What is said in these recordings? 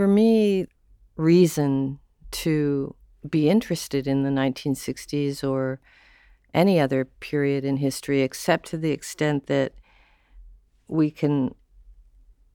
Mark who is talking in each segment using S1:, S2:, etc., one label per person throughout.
S1: for me, reason to be interested in the 1960s or any other period in history, except to the extent that we can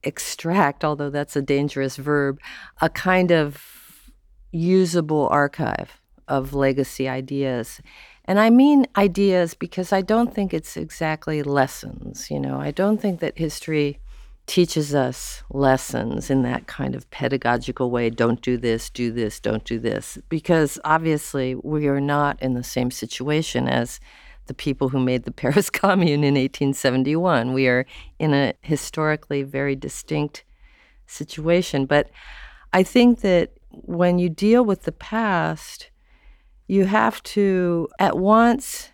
S1: extract, although that's a dangerous verb, a kind of usable archive of legacy ideas. And I mean ideas because I don't think it's exactly lessons. You know, I don't think that history teaches us lessons in that kind of pedagogical way don't do this, do this, don't do this. Because obviously, we are not in the same situation as the people who made the Paris Commune in 1871. We are in a historically very distinct situation. But I think that when you deal with the past, you have to at once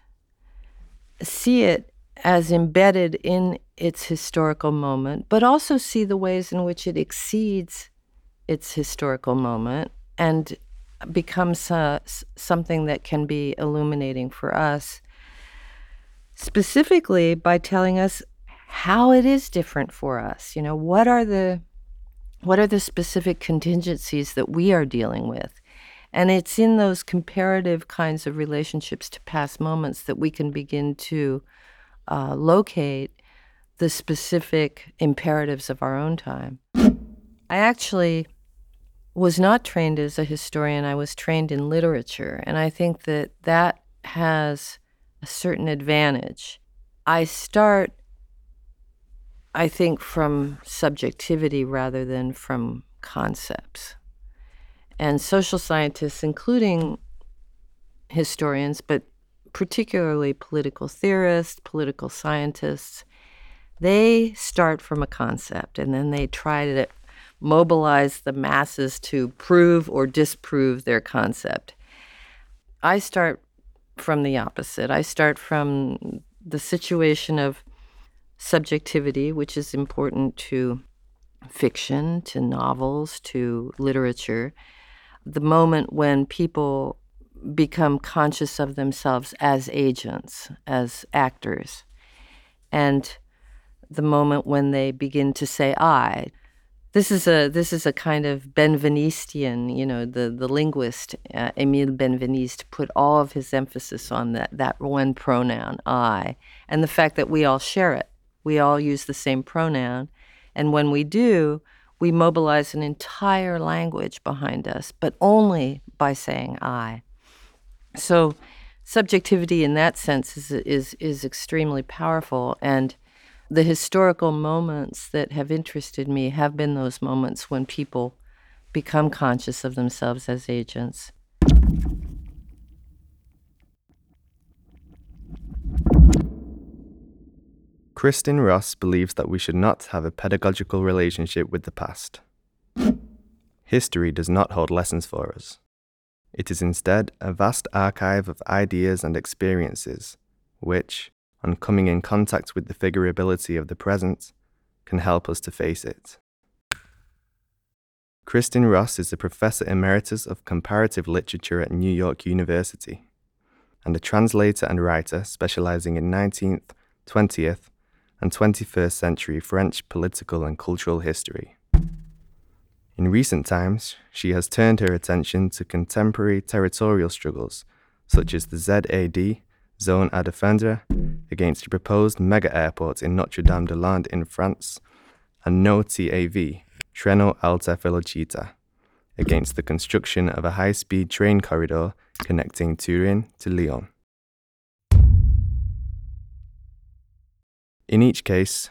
S1: see it as embedded in its historical moment, but also see the ways in which it exceeds its historical moment and becomes uh, something that can be illuminating for us, specifically by telling us how it is different for us. You know, what are the what are the specific contingencies that we are dealing with? And it's in those comparative kinds of relationships to past moments that we can begin to uh, locate the specific imperatives of our own time. I actually was not trained as a historian, I was trained in literature, and I think that that has a certain advantage. I start, I think, from subjectivity rather than from concepts. And social scientists, including historians, but particularly political theorists, political scientists, they start from a concept and then they try to mobilize the masses to prove or disprove their concept. I start from the opposite. I start from the situation of subjectivity, which is important to fiction, to novels, to literature. The moment when people become conscious of themselves as agents, as actors. And the moment when they begin to say I. This is a this is a kind of Benvenistian, you know, the the linguist uh, Emile Benveniste put all of his emphasis on that that one pronoun I, and the fact that we all share it. We all use the same pronoun, and when we do, we mobilize an entire language behind us, but only by saying I. So subjectivity in that sense is is is extremely powerful and the historical moments that have interested me have been those moments when people become conscious of themselves as agents.
S2: Kristin Ross believes that we should not have a pedagogical relationship with the past. History does not hold lessons for us. It is instead a vast archive of ideas and experiences, which, on coming in contact with the figurability of the present, can help us to face it. Kristin Ross is a professor emeritus of comparative literature at New York University and a translator and writer specializing in 19th, 20th, and 21st century French political and cultural history. In recent times, she has turned her attention to contemporary territorial struggles such as the ZAD, Zone à défendre, against proposed mega airport in Notre Dame des Landes in France, and No TAV, Treno Alta Velocità, against the construction of a high speed train corridor connecting Turin to Lyon. In each case,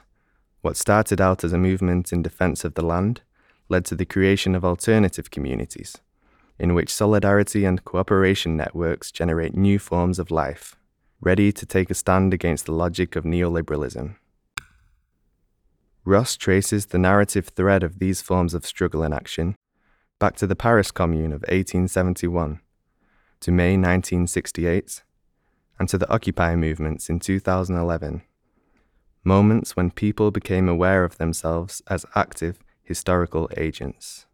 S2: what started out as a movement in defense of the land led to the creation of alternative communities, in which solidarity and cooperation networks generate new forms of life ready to take a stand against the logic of neoliberalism. Ross traces the narrative thread of these forms of struggle and action back to the Paris Commune of 1871, to May 1968, and to the Occupy movements in 2011, moments when people became aware of themselves as active historical agents.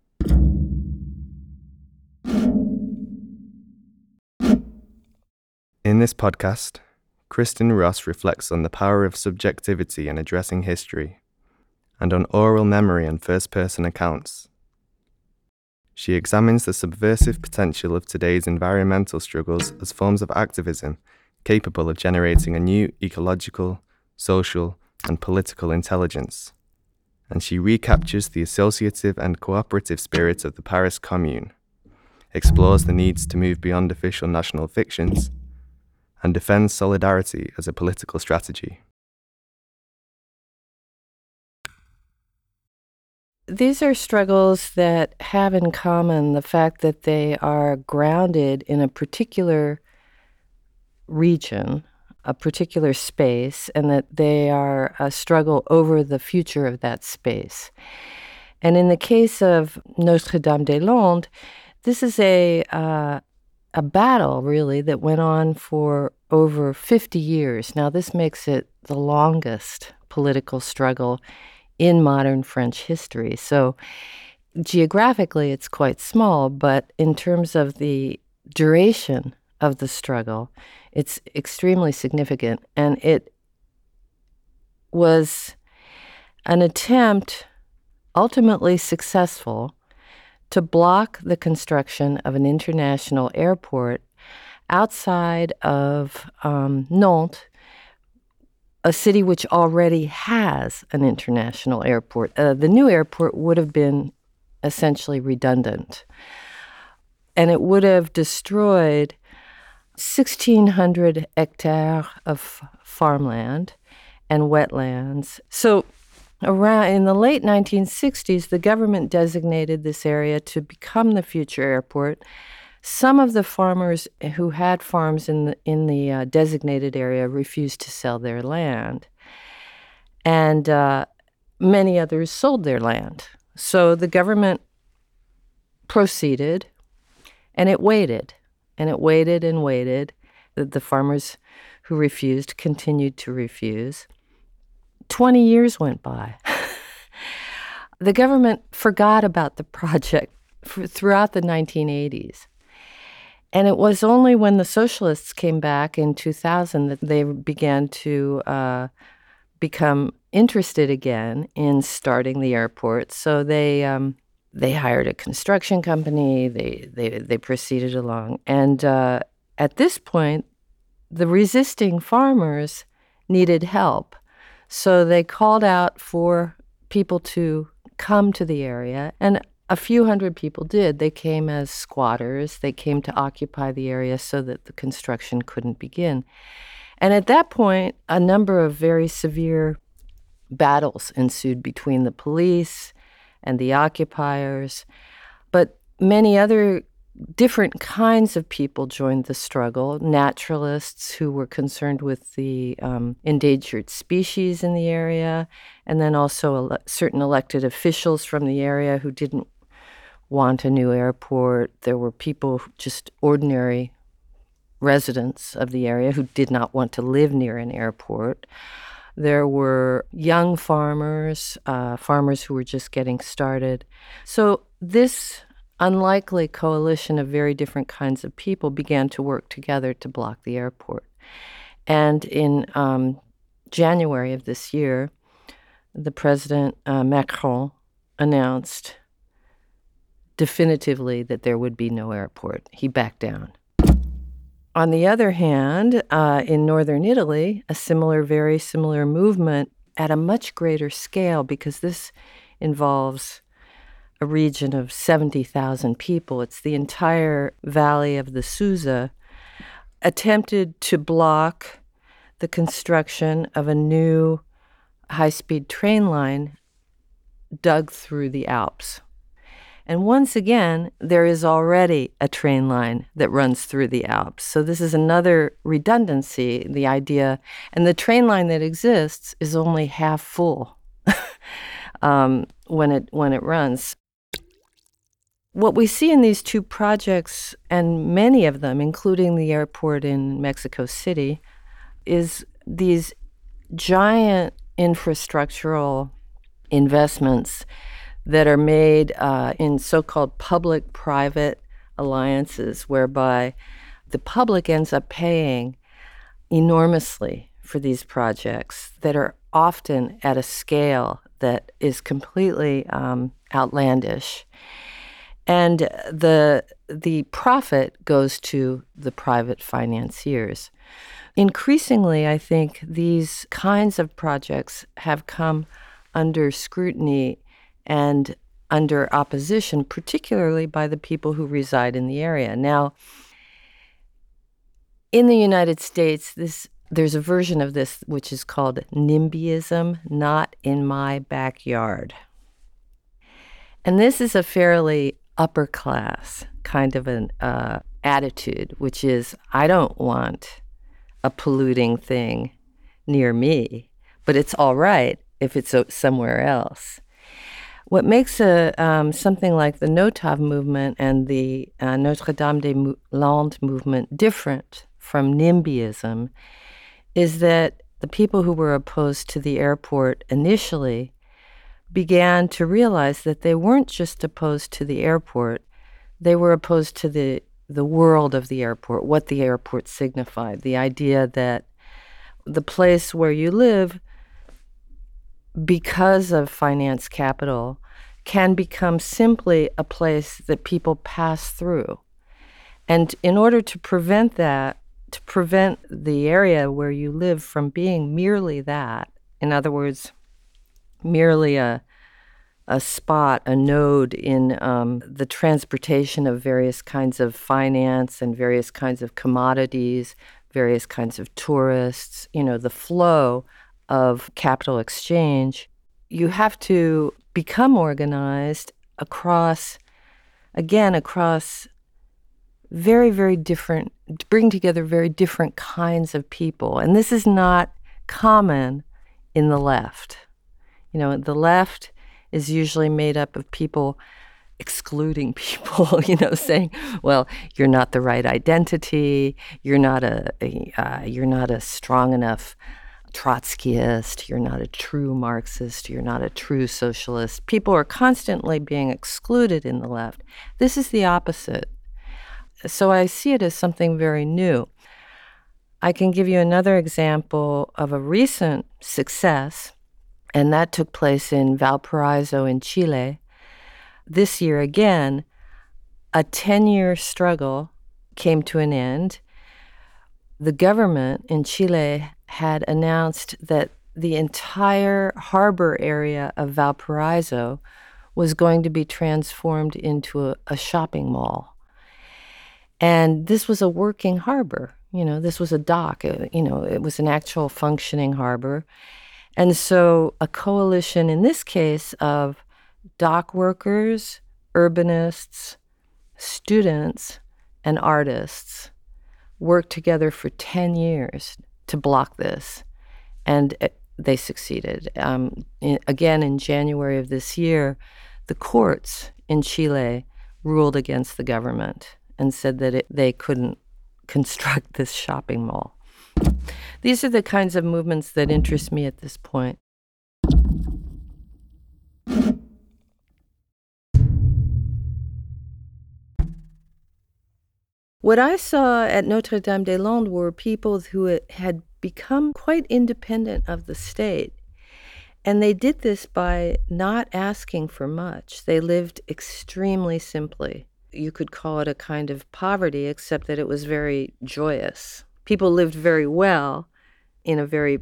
S2: In this podcast, Kristin Ross reflects on the power of subjectivity in addressing history, and on oral memory and first person accounts. She examines the subversive potential of today's environmental struggles as forms of activism capable of generating a new ecological, social, and political intelligence. And she recaptures the associative and cooperative spirit of the Paris Commune, explores the needs to move beyond official national fictions, and defends solidarity as a political strategy.
S1: These are struggles that have in common the fact that they are grounded in a particular region, a particular space, and that they are a struggle over the future of that space. And in the case of Notre Dame des Landes, this is a uh, a battle really that went on for over 50 years. Now, this makes it the longest political struggle in modern French history. So, geographically, it's quite small, but in terms of the duration of the struggle, it's extremely significant. And it was an attempt, ultimately successful, to block the construction of an international airport outside of um, Nantes, a city which already has an international airport. Uh, the new airport would have been essentially redundant, and it would have destroyed 1,600 hectares of farmland and wetlands. So Around in the late 1960s, the government designated this area to become the future airport. Some of the farmers who had farms in the, in the uh, designated area refused to sell their land, and uh, many others sold their land. So the government proceeded, and it waited, and it waited and waited. The, the farmers who refused continued to refuse. 20 years went by. the government forgot about the project throughout the 1980s. And it was only when the socialists came back in 2000 that they began to uh, become interested again in starting the airport. So they um, they hired a construction company. They they they proceeded along, and uh, at this point, the resisting farmers needed help. So they called out for people to come to the area, and a few hundred people did. They came as squatters, they came to occupy the area so that the construction couldn't begin. And at that point, a number of very severe battles ensued between the police and the occupiers. But many other different kinds of people joined the struggle naturalists who were concerned with the um, endangered species in the area, and then also ele- certain elected officials from the area who didn't want a new airport. There were people, just ordinary residents of the area, who did not want to live near an airport. There were young farmers, uh, farmers who were just getting started. So, this unlikely coalition of very different kinds of people began to work together to block the airport. And in um, January of this year, the president uh, Macron announced definitively that there would be no airport. He backed down. On the other hand, uh, in northern Italy, a similar, very similar movement at a much greater scale, because this involves a region of 70,000 people, it's the entire valley of the Susa, attempted to block the construction of a new high speed train line dug through the Alps. And once again, there is already a train line that runs through the Alps. So this is another redundancy, the idea. And the train line that exists is only half full um, when, it, when it runs. What we see in these two projects, and many of them, including the airport in Mexico City, is these giant infrastructural investments that are made uh, in so called public private alliances, whereby the public ends up paying enormously for these projects that are often at a scale that is completely um, outlandish. And the the profit goes to the private financiers. Increasingly, I think these kinds of projects have come under scrutiny and under opposition, particularly by the people who reside in the area. Now, in the United States, this there's a version of this which is called NIMBYism, not in my backyard. And this is a fairly upper class kind of an uh, attitude, which is I don't want a polluting thing near me, but it's all right if it's somewhere else. What makes a um, something like the NOTAV movement and the uh, Notre Dame des Landes movement different from NIMBYism is that the people who were opposed to the airport initially began to realize that they weren't just opposed to the airport, they were opposed to the, the world of the airport, what the airport signified, the idea that the place where you live, because of finance capital, can become simply a place that people pass through. And in order to prevent that, to prevent the area where you live from being merely that, in other words, merely a a spot, a node in um, the transportation of various kinds of finance and various kinds of commodities, various kinds of tourists, you know, the flow of capital exchange. You have to become organized across, again, across very, very different, bring together very different kinds of people. And this is not common in the left. You know, the left is usually made up of people excluding people, you know, saying, "Well, you're not the right identity. You're not a, a uh, you're not a strong enough Trotskyist. You're not a true Marxist. You're not a true socialist." People are constantly being excluded in the left. This is the opposite. So I see it as something very new. I can give you another example of a recent success and that took place in Valparaiso in Chile. This year again, a 10 year struggle came to an end. The government in Chile had announced that the entire harbor area of Valparaiso was going to be transformed into a, a shopping mall. And this was a working harbor. You know, this was a dock. It, you know, it was an actual functioning harbor. And so, a coalition in this case of dock workers, urbanists, students, and artists worked together for 10 years to block this. And they succeeded. Um, in, again, in January of this year, the courts in Chile ruled against the government and said that it, they couldn't construct this shopping mall. These are the kinds of movements that interest me at this point. What I saw at Notre Dame des Landes were people who had become quite independent of the state. And they did this by not asking for much. They lived extremely simply. You could call it a kind of poverty, except that it was very joyous people lived very well in a very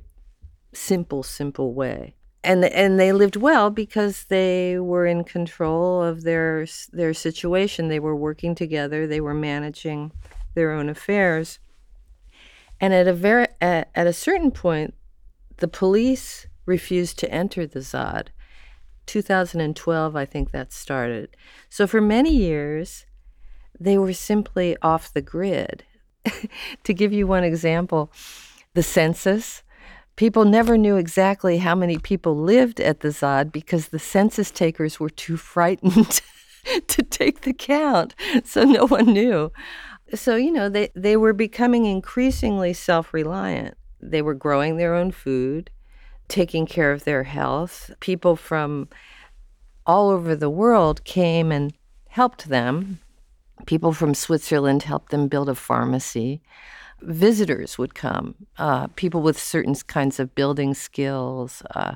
S1: simple, simple way. And, and they lived well because they were in control of their their situation. They were working together. They were managing their own affairs. And at a very at, at a certain point, the police refused to enter the ZAD. 2012, I think that started. So for many years, they were simply off the grid. to give you one example, the census, people never knew exactly how many people lived at the ZAD because the census takers were too frightened to take the count. So no one knew. So, you know, they, they were becoming increasingly self reliant. They were growing their own food, taking care of their health. People from all over the world came and helped them People from Switzerland helped them build a pharmacy. Visitors would come, uh, people with certain kinds of building skills. Uh,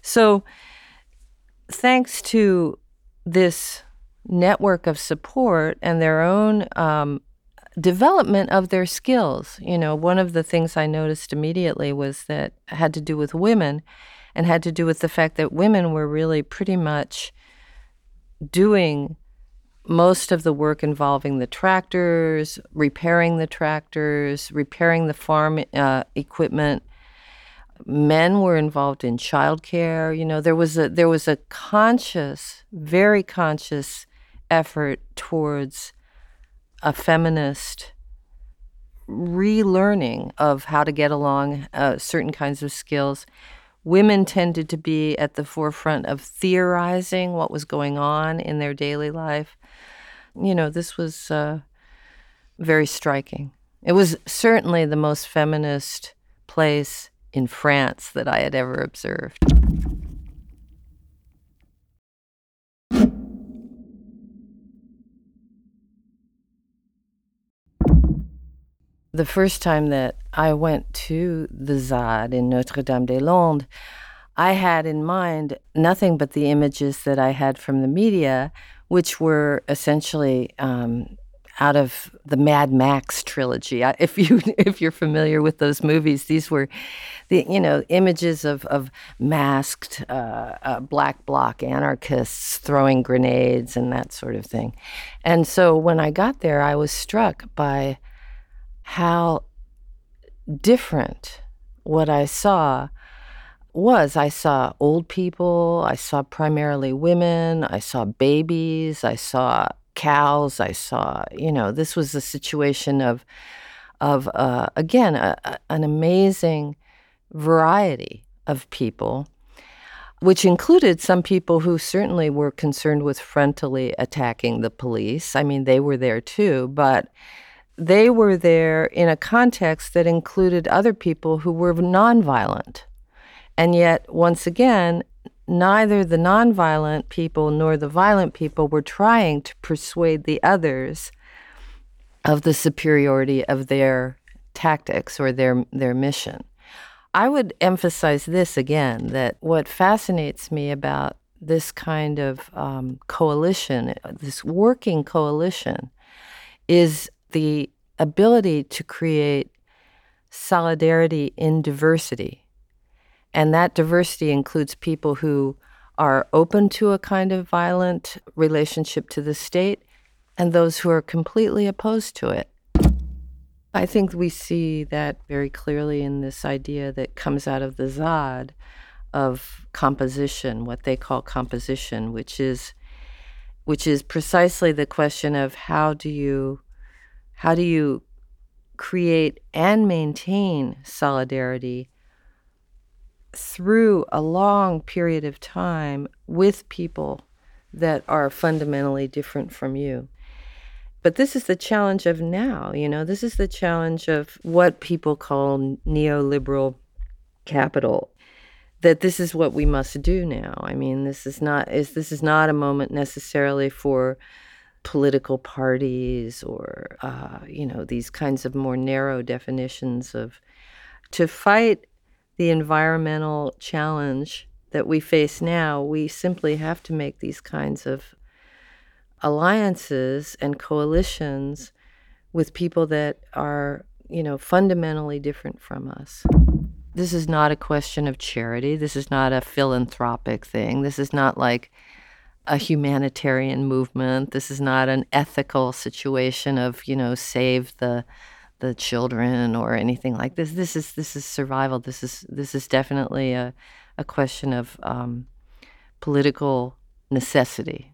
S1: so, thanks to this network of support and their own um, development of their skills. You know, one of the things I noticed immediately was that had to do with women and had to do with the fact that women were really pretty much doing most of the work involving the tractors, repairing the tractors, repairing the farm uh, equipment. Men were involved in childcare. You know, there was a there was a conscious, very conscious effort towards a feminist relearning of how to get along, uh, certain kinds of skills. Women tended to be at the forefront of theorizing what was going on in their daily life. You know, this was uh, very striking. It was certainly the most feminist place in France that I had ever observed. The first time that I went to the ZAD in Notre Dame des Landes, I had in mind nothing but the images that I had from the media, which were essentially um, out of the Mad Max trilogy. If you if you're familiar with those movies, these were the you know images of of masked uh, uh, black bloc anarchists throwing grenades and that sort of thing. And so when I got there, I was struck by how different what I saw was. I saw old people, I saw primarily women, I saw babies, I saw cows, I saw, you know, this was a situation of, of uh, again, a, a, an amazing variety of people, which included some people who certainly were concerned with frontally attacking the police. I mean, they were there too, but they were there in a context that included other people who were nonviolent. And yet, once again, neither the nonviolent people nor the violent people were trying to persuade the others of the superiority of their tactics or their, their mission. I would emphasize this again that what fascinates me about this kind of um, coalition, this working coalition, is the ability to create solidarity in diversity. And that diversity includes people who are open to a kind of violent relationship to the state and those who are completely opposed to it. I think we see that very clearly in this idea that comes out of the ZAD of composition, what they call composition, which is which is precisely the question of how do you how do you create and maintain solidarity through a long period of time with people that are fundamentally different from you? But this is the challenge of now, you know, this is the challenge of what people call neoliberal capital that this is what we must do now. I mean, this is not is this is not a moment necessarily for political parties or uh, you know these kinds of more narrow definitions of to fight the environmental challenge that we face now we simply have to make these kinds of alliances and coalitions with people that are you know fundamentally different from us. This is not a question of charity. This is not a philanthropic thing. This is not like a humanitarian movement. This is not an ethical situation of, you know, save the the children or anything like this. This is this is survival. This is this is definitely a a question of um, political necessity.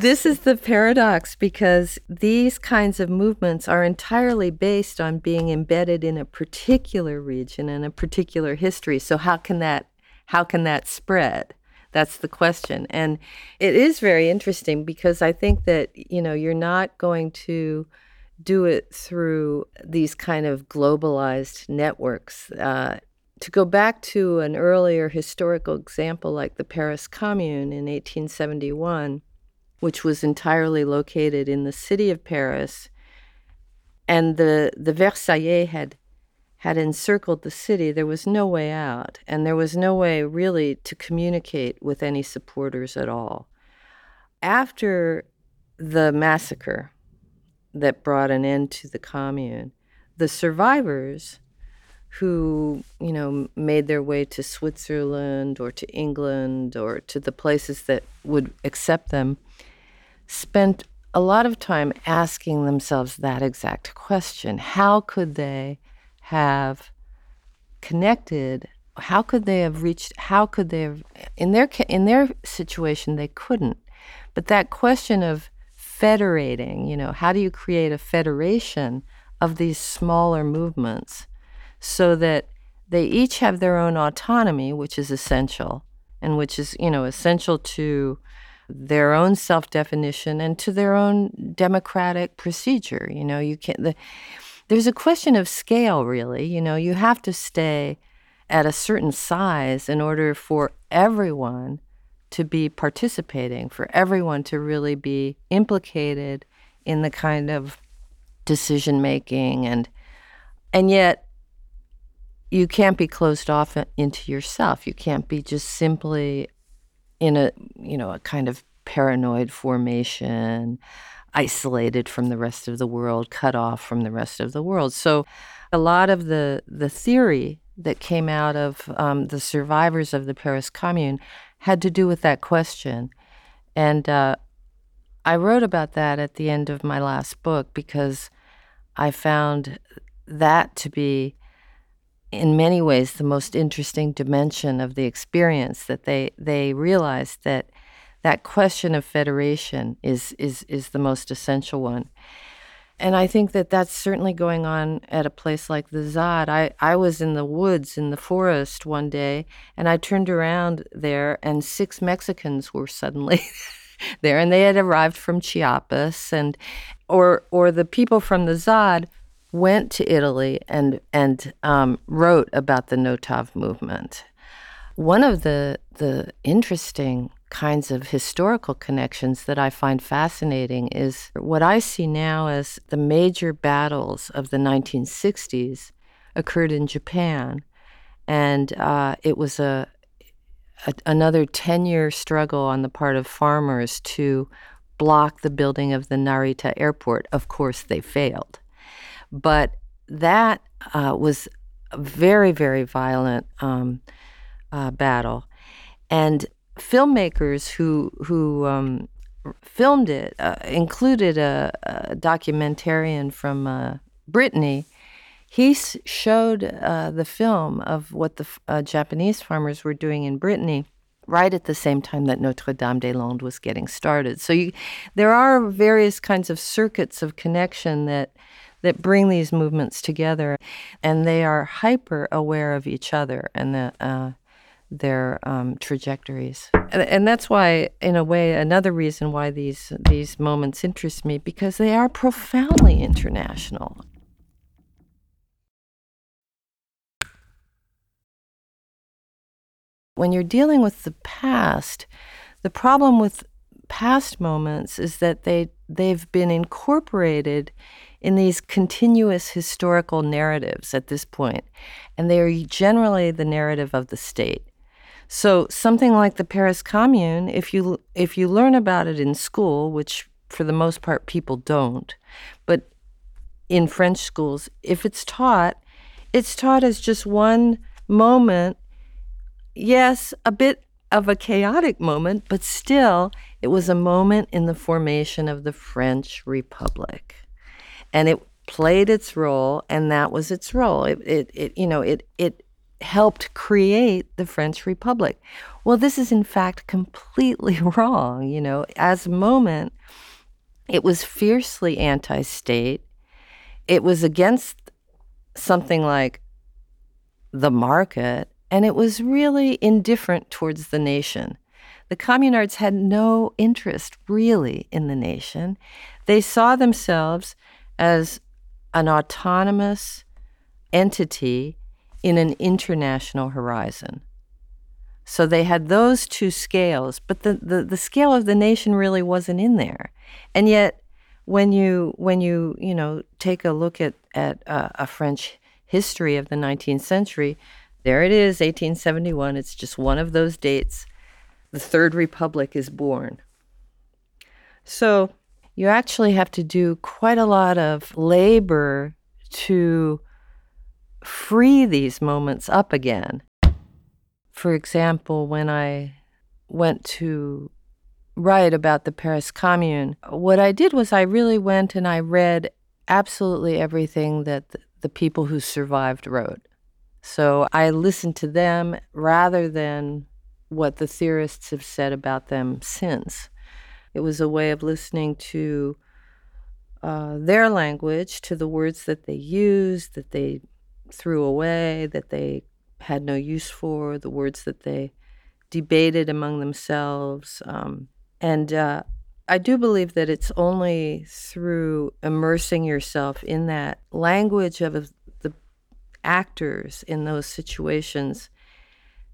S1: This is the paradox because these kinds of movements are entirely based on being embedded in a particular region and a particular history. So how can that how can that spread? That's the question. And it is very interesting because I think that, you know, you're not going to do it through these kind of globalized networks. Uh, to go back to an earlier historical example like the Paris Commune in 1871, which was entirely located in the city of Paris, and the the Versaillais had had encircled the city, there was no way out, and there was no way really to communicate with any supporters at all. After the massacre that brought an end to the commune, the survivors who, you know, made their way to Switzerland or to England or to the places that would accept them, spent a lot of time asking themselves that exact question. How could they have connected how could they have reached how could they have in their in their situation they couldn't but that question of federating you know how do you create a federation of these smaller movements so that they each have their own autonomy which is essential and which is you know essential to their own self-definition and to their own democratic procedure you know you can't the there's a question of scale, really. You know, you have to stay at a certain size in order for everyone to be participating, for everyone to really be implicated in the kind of decision making and and yet you can't be closed off into yourself. You can't be just simply in a, you know, a kind of paranoid formation isolated from the rest of the world, cut off from the rest of the world. So, a lot of the the theory that came out of um, the survivors of the Paris Commune had to do with that question, and uh, I wrote about that at the end of my last book because I found that to be in many ways the most interesting dimension of the experience that they they realized that that question of federation is is is the most essential one. And I think that that's certainly going on at a place like the ZAD. I, I was in the woods in the forest one day and I turned around there and six Mexicans were suddenly there and they had arrived from Chiapas and or or the people from the ZAD went to Italy and and um, wrote about the Notav movement. One of the the interesting kinds of historical connections that I find fascinating is what I see now as the major battles of the 1960s occurred in Japan. And uh, it was a, a another 10 year struggle on the part of farmers to block the building of the Narita airport. Of course, they failed. But that uh, was a very, very violent um, uh, battle. And filmmakers who who um, filmed it uh, included a, a, documentarian from uh, Brittany. He showed uh, the film of what the uh, Japanese farmers were doing in Brittany right at the same time that Notre Dame des Landes was getting started. So you, there are various kinds of circuits of connection that that bring these movements together, and they are hyper aware of each other and the uh, their um, trajectories. And, and, that's why, in a way, another reason why these these moments interest me because they are profoundly international. When you're dealing with the past, the problem with past moments is that they they've been incorporated in these continuous historical narratives at this point, and they are generally the narrative of the state. So something like the Paris Commune, if you if you learn about it in school, which for the most part people don't, but in French schools, if it's taught, it's taught as just one moment. Yes, a bit of a chaotic moment, but still, it was a moment in the formation of the French Republic. And it played its role, and that was its role. It, it, it you know, it, it helped create the French Republic. Well, this is in fact completely wrong. You know, as a moment, it was fiercely anti state. It was against something like the market, and it was really indifferent towards the nation. The communards had no interest really in the nation. They saw themselves as an autonomous entity in an international horizon. So they had those two scales, but the, the, the scale of the nation really wasn't in there. And yet, when you when you you know take a look at at uh, a French history of the 19th century, there it is, 1871. It's just one of those dates. The Third Republic is born. So you actually have to do quite a lot of labor to free these moments up again. For example, when I went to write about the Paris Commune, what I did was I really went and I read absolutely everything that the people who survived wrote. So I listened to them rather than what the theorists have said about them since. It was a way of listening to uh, their language, to the words that they used, that they threw away, that they had no use for, the words that they debated among themselves. Um, and uh, I do believe that it's only through immersing yourself in that language of the actors in those situations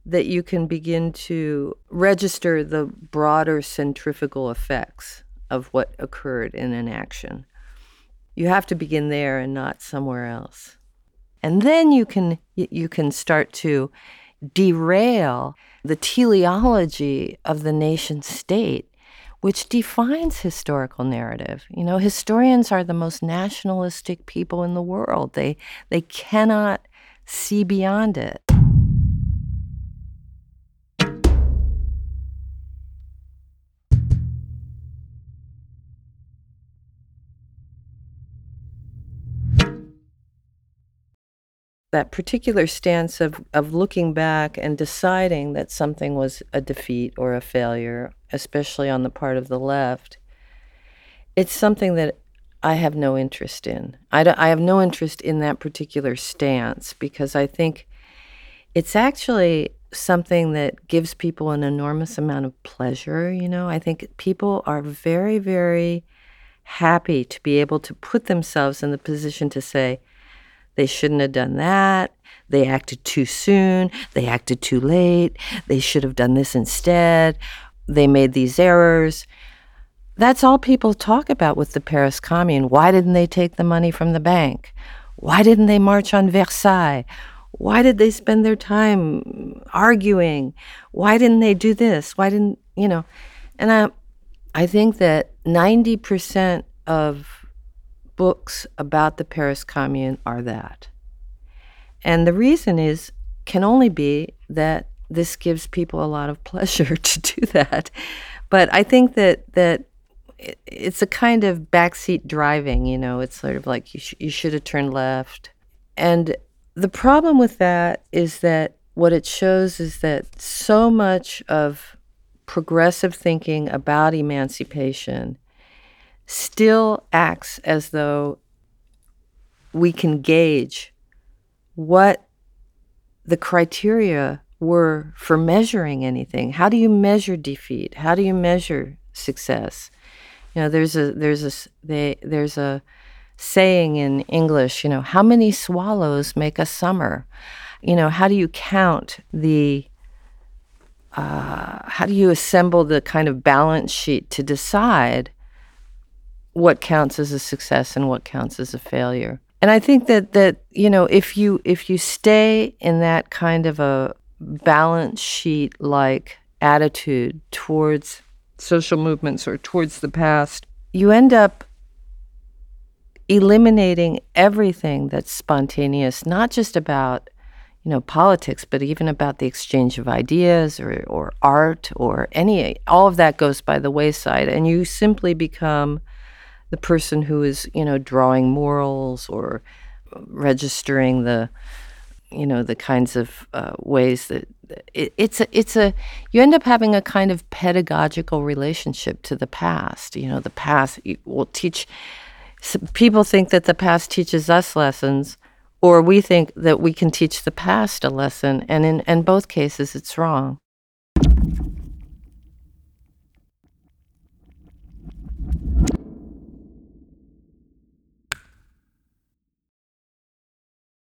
S1: that you can begin to register the broader centrifugal effects of what occurred in an action. You have to begin there and not somewhere else. And then you can you can start to derail the teleology of the nation state which defines historical narrative. You know, historians are the most nationalistic people in the world. They they cannot see beyond it. That particular stance of, of looking back and deciding that something was a defeat or a failure, especially on the part of the left, it's something that I have no interest in. I, I have no interest in that particular stance because I think it's actually something that gives people an enormous amount of pleasure. You know, I think people are very, very happy to be able to put themselves in the position to say, they shouldn't have done that. They acted too soon. They acted too late. They should have done this instead. They made these errors. That's all people talk about with the Paris Commune. Why didn't they take the money from the bank? Why didn't they march on Versailles? Why did they spend their time arguing? Why didn't they do this? Why didn't, you know? And I, I think that 90% of books about the Paris Commune are that. And the reason is can only be that this gives people a lot of pleasure to do that. But I think that that it's a kind of backseat driving, you know, it's sort of like you, sh- you should have turned left. And the problem with that is that what it shows is that so much of progressive thinking about emancipation still acts as though we can gauge what the criteria were for measuring anything. How do you measure defeat? How do you measure success? You know, there's a there's a they, there's a saying in English. You know, how many swallows make a summer? You know, how do you count the uh, how do you assemble the kind of balance sheet to decide what counts as a success and what counts as a failure. And I think that that you know if you if you stay in that kind of a balance sheet like attitude towards social movements or towards the past, you end up eliminating everything that's spontaneous, not just about you know politics, but even about the exchange of ideas or, or art or any all of that goes by the wayside, and you simply become the person who is you know drawing morals or registering the you know the kinds of uh, ways that it, it's a it's a you end up having a kind of pedagogical relationship to the past you know the past will teach people think that the past teaches us lessons or we think that we can teach the past a lesson and in, in both cases it's wrong